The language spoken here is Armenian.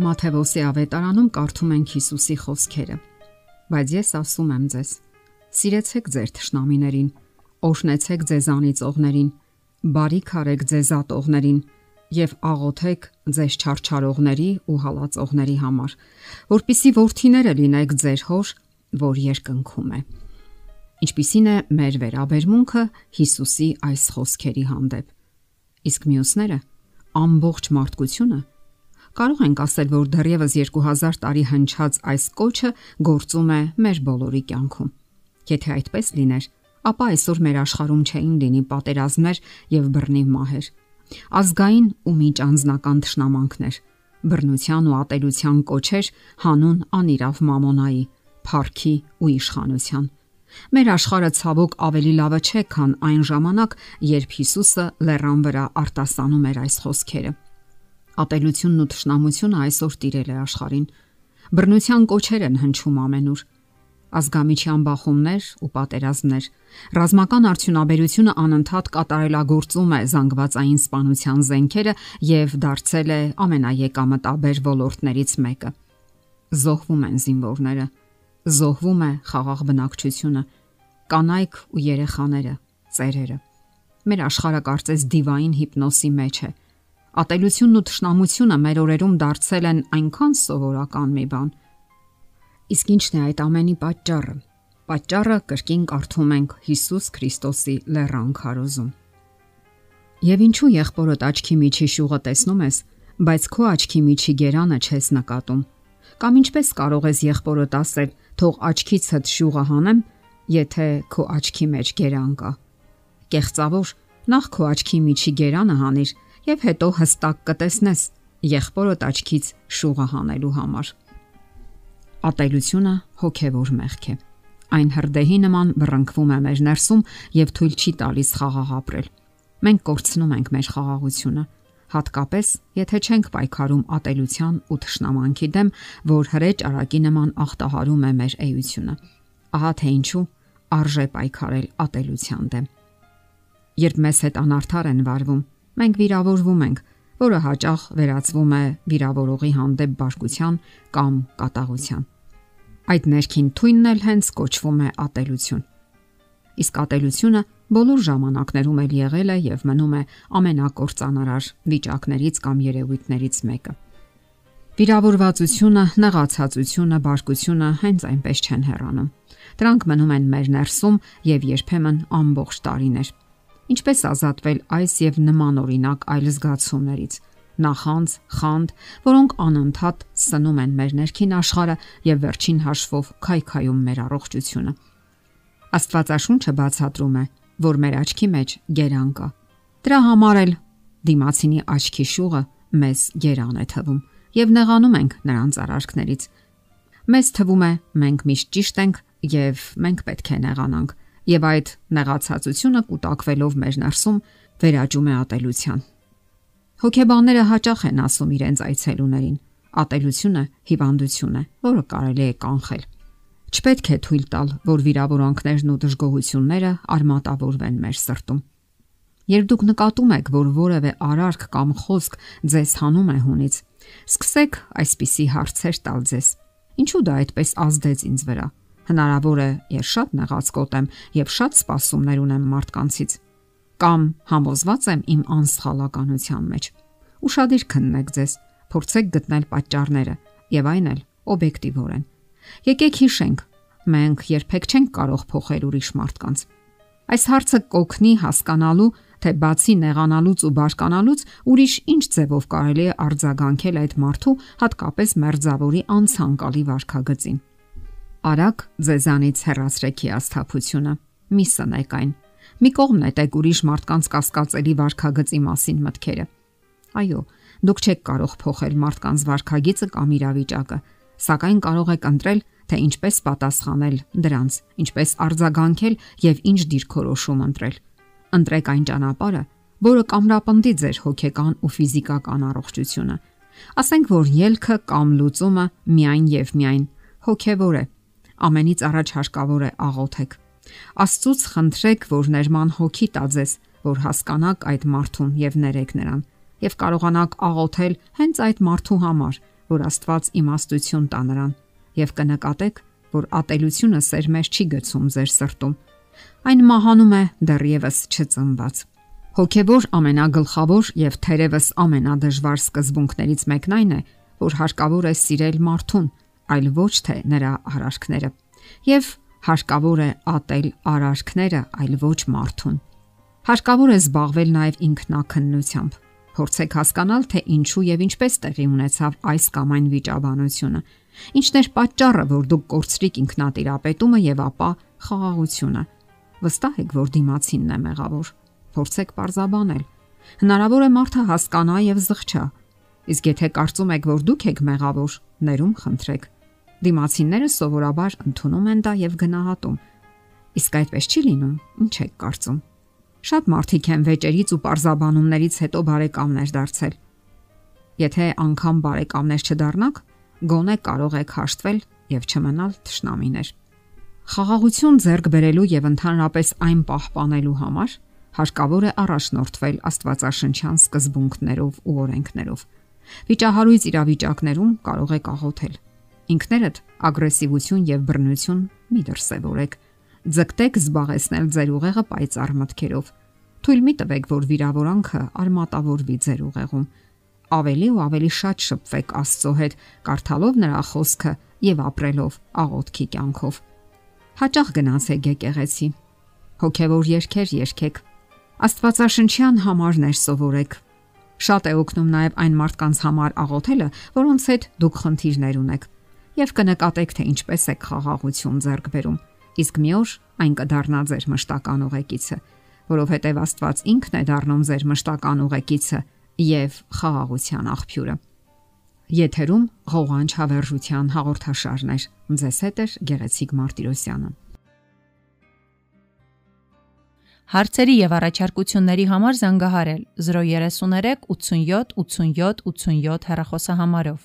Մաթեոսի ավետարանում կարդում ենք Հիսուսի խոսքերը. Բայց ես ասում եմ ձեզ. սիրեցեք ձեր ճշնամիներին, օշնեցեք ձեզանից ողներին, բարիք արեք ձեզ ատողներին եւ աղոթեք ձեզ չարչարողների ու հալածողների համար, որpիսի worthiները լինեք ձեր հոր, որ երկնքում է։ Ինչպիսին է մեր վերաբերմունքը Հիսուսի այս խոսքերի հանդեպ։ Իսկ մյուսները ամբողջ մարդկությունը կարող ենք ասել, որ դեռևս 2000 տարի հնչած այս կոչը գործում է մեր բոլորի կյանքում։ Եթե այդպես լիներ, ապա այսօր մեր աշխարհում չէին լինի պատերազմներ եւ բռնի մահեր։ Ազգային ու միջանձնական ճշնամանքներ, բռնության ու ատելության կոչեր հանուն անիրավ մամոնայի, փառքի ու իշխանության։ Մեր աշխարհը ցավոք ավելի լավը չէ, քան այն ժամանակ, երբ Հիսուսը լեռան վրա արտասանում էր այս խոսքերը։ Ատելությունն ու թշնամությունը այսօր տիրել է աշխարհին։ Բռնության կոչեր են հնչում ամենուր։ Ազգամիչյան բախումներ ու պատերազմներ, ռազմական արդյունաբերությունը անընդհատ կատարելագործում է զանգվածային սպանության զենքերը եւ դարձել է ամենաեկամտաբեր ոլորտներից մեկը։ Զոհվում են զինվորները, զոհվում է խաղաղ բնակչությունը, կանայք ու երեխաները, ծերերը։ Մեր աշխարհը կարծես դիվային հիպնոսի մեջ է Ատելությունն ու թշնամությունը մեր օրերում դարձել են այնքան սովորական մի բան։ Իսկ ի՞նչն է այդ ամենի պատճառը։ Պատճառը կրկին կարդում ենք Հիսուս Քրիստոսի լեռան քարոզում։ Եվ ինչու եղբորդ աչքի միջի շուղը տեսնում ես, բայց քո աչքի միջի գերանը չես նկատում։ Կամ ինչպես կարող ես եղբորդ ասել, թող աչքիցդ շուղը հանեմ, եթե քո աչքի մեջ գերան կա։ Կեղծավոր, նախ քո աչքի միջի գերանը հանիր եւ հետո հստակ կտեսնես եղբորդ աչքից շուղը հանելու համար։ Ատելությունը հոգևոր մեղք է։ Այն հրդեհի նման բռնկվում է մեր ներսում եւ թույլ չի տալիս խաղաղ ապրել։ Մենք կորցնում ենք մեր խաղաղությունը, հատկապես եթե չենք պայքարում ատելության ու թշնամանքի դեմ, որ հրեջ արակի նման ախտահարում է մեր էությունը։ Ահա թե ինչու արժե պայքարել ատելության դեմ։ Երբ մեզ հետ անարդար են վարվում, մենք վիրավորվում ենք, որը հաճախ վերածվում է վիրավորողի հանդեպ բարկության կամ կատաղության։ Այդ ներքին թույնն էլ հենց կոչվում է ատելություն։ Իսկ ատելությունը բոլոր ժամանակներում էլ եղել է եւ մնում է ամենակործանարար վիճակներից կամ երևույթներից մեկը։ Վիրավորվածությունը, նեղացածությունը, բարկությունը հենց այնպես չեն հեռանում։ Դրանք մնում են մեր ներսում եւ երբեմն ամբողջ տարիներ Ինչպես ազատվել այս եւ նման օրինակ այլ զգացումներից նախանց, խանդ, որոնք անընդհատ սնում են մեր ներքին աշխարհը եւ վերջին հաշվով քայքայում մեր առողջությունը։ Աստվածաշունչը բացատրում է, որ մեր աչքի մեջ գերան կա։ Դրա համար էլ դիմացինի աչքի շուղը մեզ գերան է թվում եւ նեղանում ենք նրանց արարքներից։ Մեզ թվում է մենք միշտ ճիշտ ենք եւ մենք պետք է նեղանանք եւ այդ նեղացածությունը կուտակվելով մեր ներսում վերաճում է ատելության։ Հոգեբանները հաճախ են ասում իրենց այցելուներին. ատելությունը հիվանդություն է, որը կարելի է կանխել։ Չպետք է թույլ տալ, որ վիրավորանքներն ու դժգոհությունները արմատավորվեն մեր սրտում։ Երբ դուք նկատում եք, որ որևէ արարք կամ խոսք ձեզ հանում է հունից, սկսեք այսպիսի հարցեր տալ ձեզ. Ինչու դա այդպես ազդեց ինձ վրա։ Հնարավոր է, ես շատ նեղած կոտեմ եւ շատ սպասումներ ունեմ մարդկանցից կամ համոզված եմ իմ անսխալականության մեջ։ Ուշադիր քննեք ձեզ, փորձեք գտնել պատճառները եւ այն էլ օբյեկտիվորեն։ Եկեք հիշենք, մենք երբեք չենք կարող փոխել ուրիշ մարդկանց։ Այս հարցը կօգնի հասկանալու, թե բացի նեղանալուց ու բարկանալուց ուրիշ ինչ ձևով կարելի է արձագանքել այդ մարդու հատկապես մերձավորի անցանկալի վարքագծին։ Արագ ձեզանից հեռացրեք հիասթափությունը։ Մի սնեք այն։ Մի կողմ նետեք ուրիշ մարդկանց կասկածելի վարքագծի մասին մտքերը։ Այո, դուք չեք կարող փոխել մարդկանց վարքագիծը կամ իրավիճակը, սակայն կարող եք ընտրել, թե ինչպես պատասխանել դրանց, ինչպես արձագանքել եւ ինչ դիրքորոշում ընտրել։ Ընտրեք այն ճանապարհը, որը կամրապնդի ձեր հոգեկան ու ֆիզիկական առողջությունը։ Ասենք որ ելքը կամ լուծումը միայն եւ միայն հոգեվոր է ամենից առաջ հարկավոր է աղոթեք։ Աստծուց խնդրեք, որ ներման հոգի տա ձեզ, որ հասկանաք այդ մարդուն եւ ներեք նրան եւ կարողանաք աղոթել հենց այդ մարդու համար, որ Աստված իմաստություն տա նրան, եւ կնկատեք, որ ատելությունը սեր մեջ չի գցում ձեր սրտում։ Այն մահանում է դեռևս չծնված։ Հոգևոր ամենագլխավոր եւ թերևս ամենադժվար սկզբունքներից մեկն այն է, որ հարկավոր է սիրել մարդուն, այլ ոչ թե նրա արարքները։ Եվ հարկավոր է ատել արարքները, այլ ոչ մարդուն։ Հարկավոր է զբաղվել նաև ինքնակննությամբ։ Փորձեք հասկանալ, թե ինչու եւ ինչպես տեղի ունեցավ այս կամ այն վիճաբանությունը։ Ինչն էր պատճառը, որ դուք կորցրիք ինքնատիրապետումը եւ ապա խաղաղությունը։ Վստահ եք, որ դիմացինն է մեղավոր։ Փորձեք parzabanել։ Հնարավոր է մարդը հասկանա եւ զղջա, Իսկ եթե կարծում եք, որ դուք եք մեղավոր, ներում խնդրեք։ Դիմացինները սովորաբար ընդունում են դա եւ գնահատում։ Իսկ այդպես չի լինում, ինչ եք կարծում։ Շատ մարդիկ են վեճերից ու parzabanumներից հետո բարեկամներ դարձել։ Եթե անգամ բարեկամներ չդառնաք, գոնե կարող եք հաշտվել եւ չմնալ ճշնամիներ։ Խաղաղություն ձեռք բերելու եւ ընդհանրապես այն պահպանելու համար հարկավոր է առաջնորդվել Աստվածաշնչյան սկզբունքներով ու օրենքներով։ Վիճահարույց իրավիճակներում կարող եք աղոթել։ Ինքներդ ագրեսիվություն եւ բռնություն մի դրսևորեք։ Ձգտեք զբաղեցնել ձեր ուղեղը պայծառ մտքերով։ Թույլ մի տվեք, որ վիրավորանքը արմատավորվի ձեր ուղեղում։ Ավելի ու ավելի շատ շփվեք Աստծո հետ, կարդալով նրա խոսքը եւ ապրելով աղոթքի կյանքով։ Հաճախ գնացեք եկեղեցի։ Հոգևոր երկեր երկեք։ Աստվածաշնչյան համարներ սովորեք Շատ է օգնում նաև այն մարդկանց համար աղոթելը, որոնց հետ դուք խնդիրներ ունեք, եւ կնկատեք, թե ինչպես եք խաղաղություն ձեռք բերում։ Իսկ մի օր այն կդառնա ձեր մշտական ուղեկիցը, որովհետև Աստված ինքն է դառնում ձեր մշտական ուղեկիցը եւ խաղաղության աղբյուրը։ Եթերում ղողանջ հավերժության հաղորդաշարներ։ Ձեզ հետ է Գեղեցիկ Մարտիրոսյանը։ Հարցերի եւ առաջարկությունների համար զանգահարել 033 87 87 87 հեռախոսահամարով։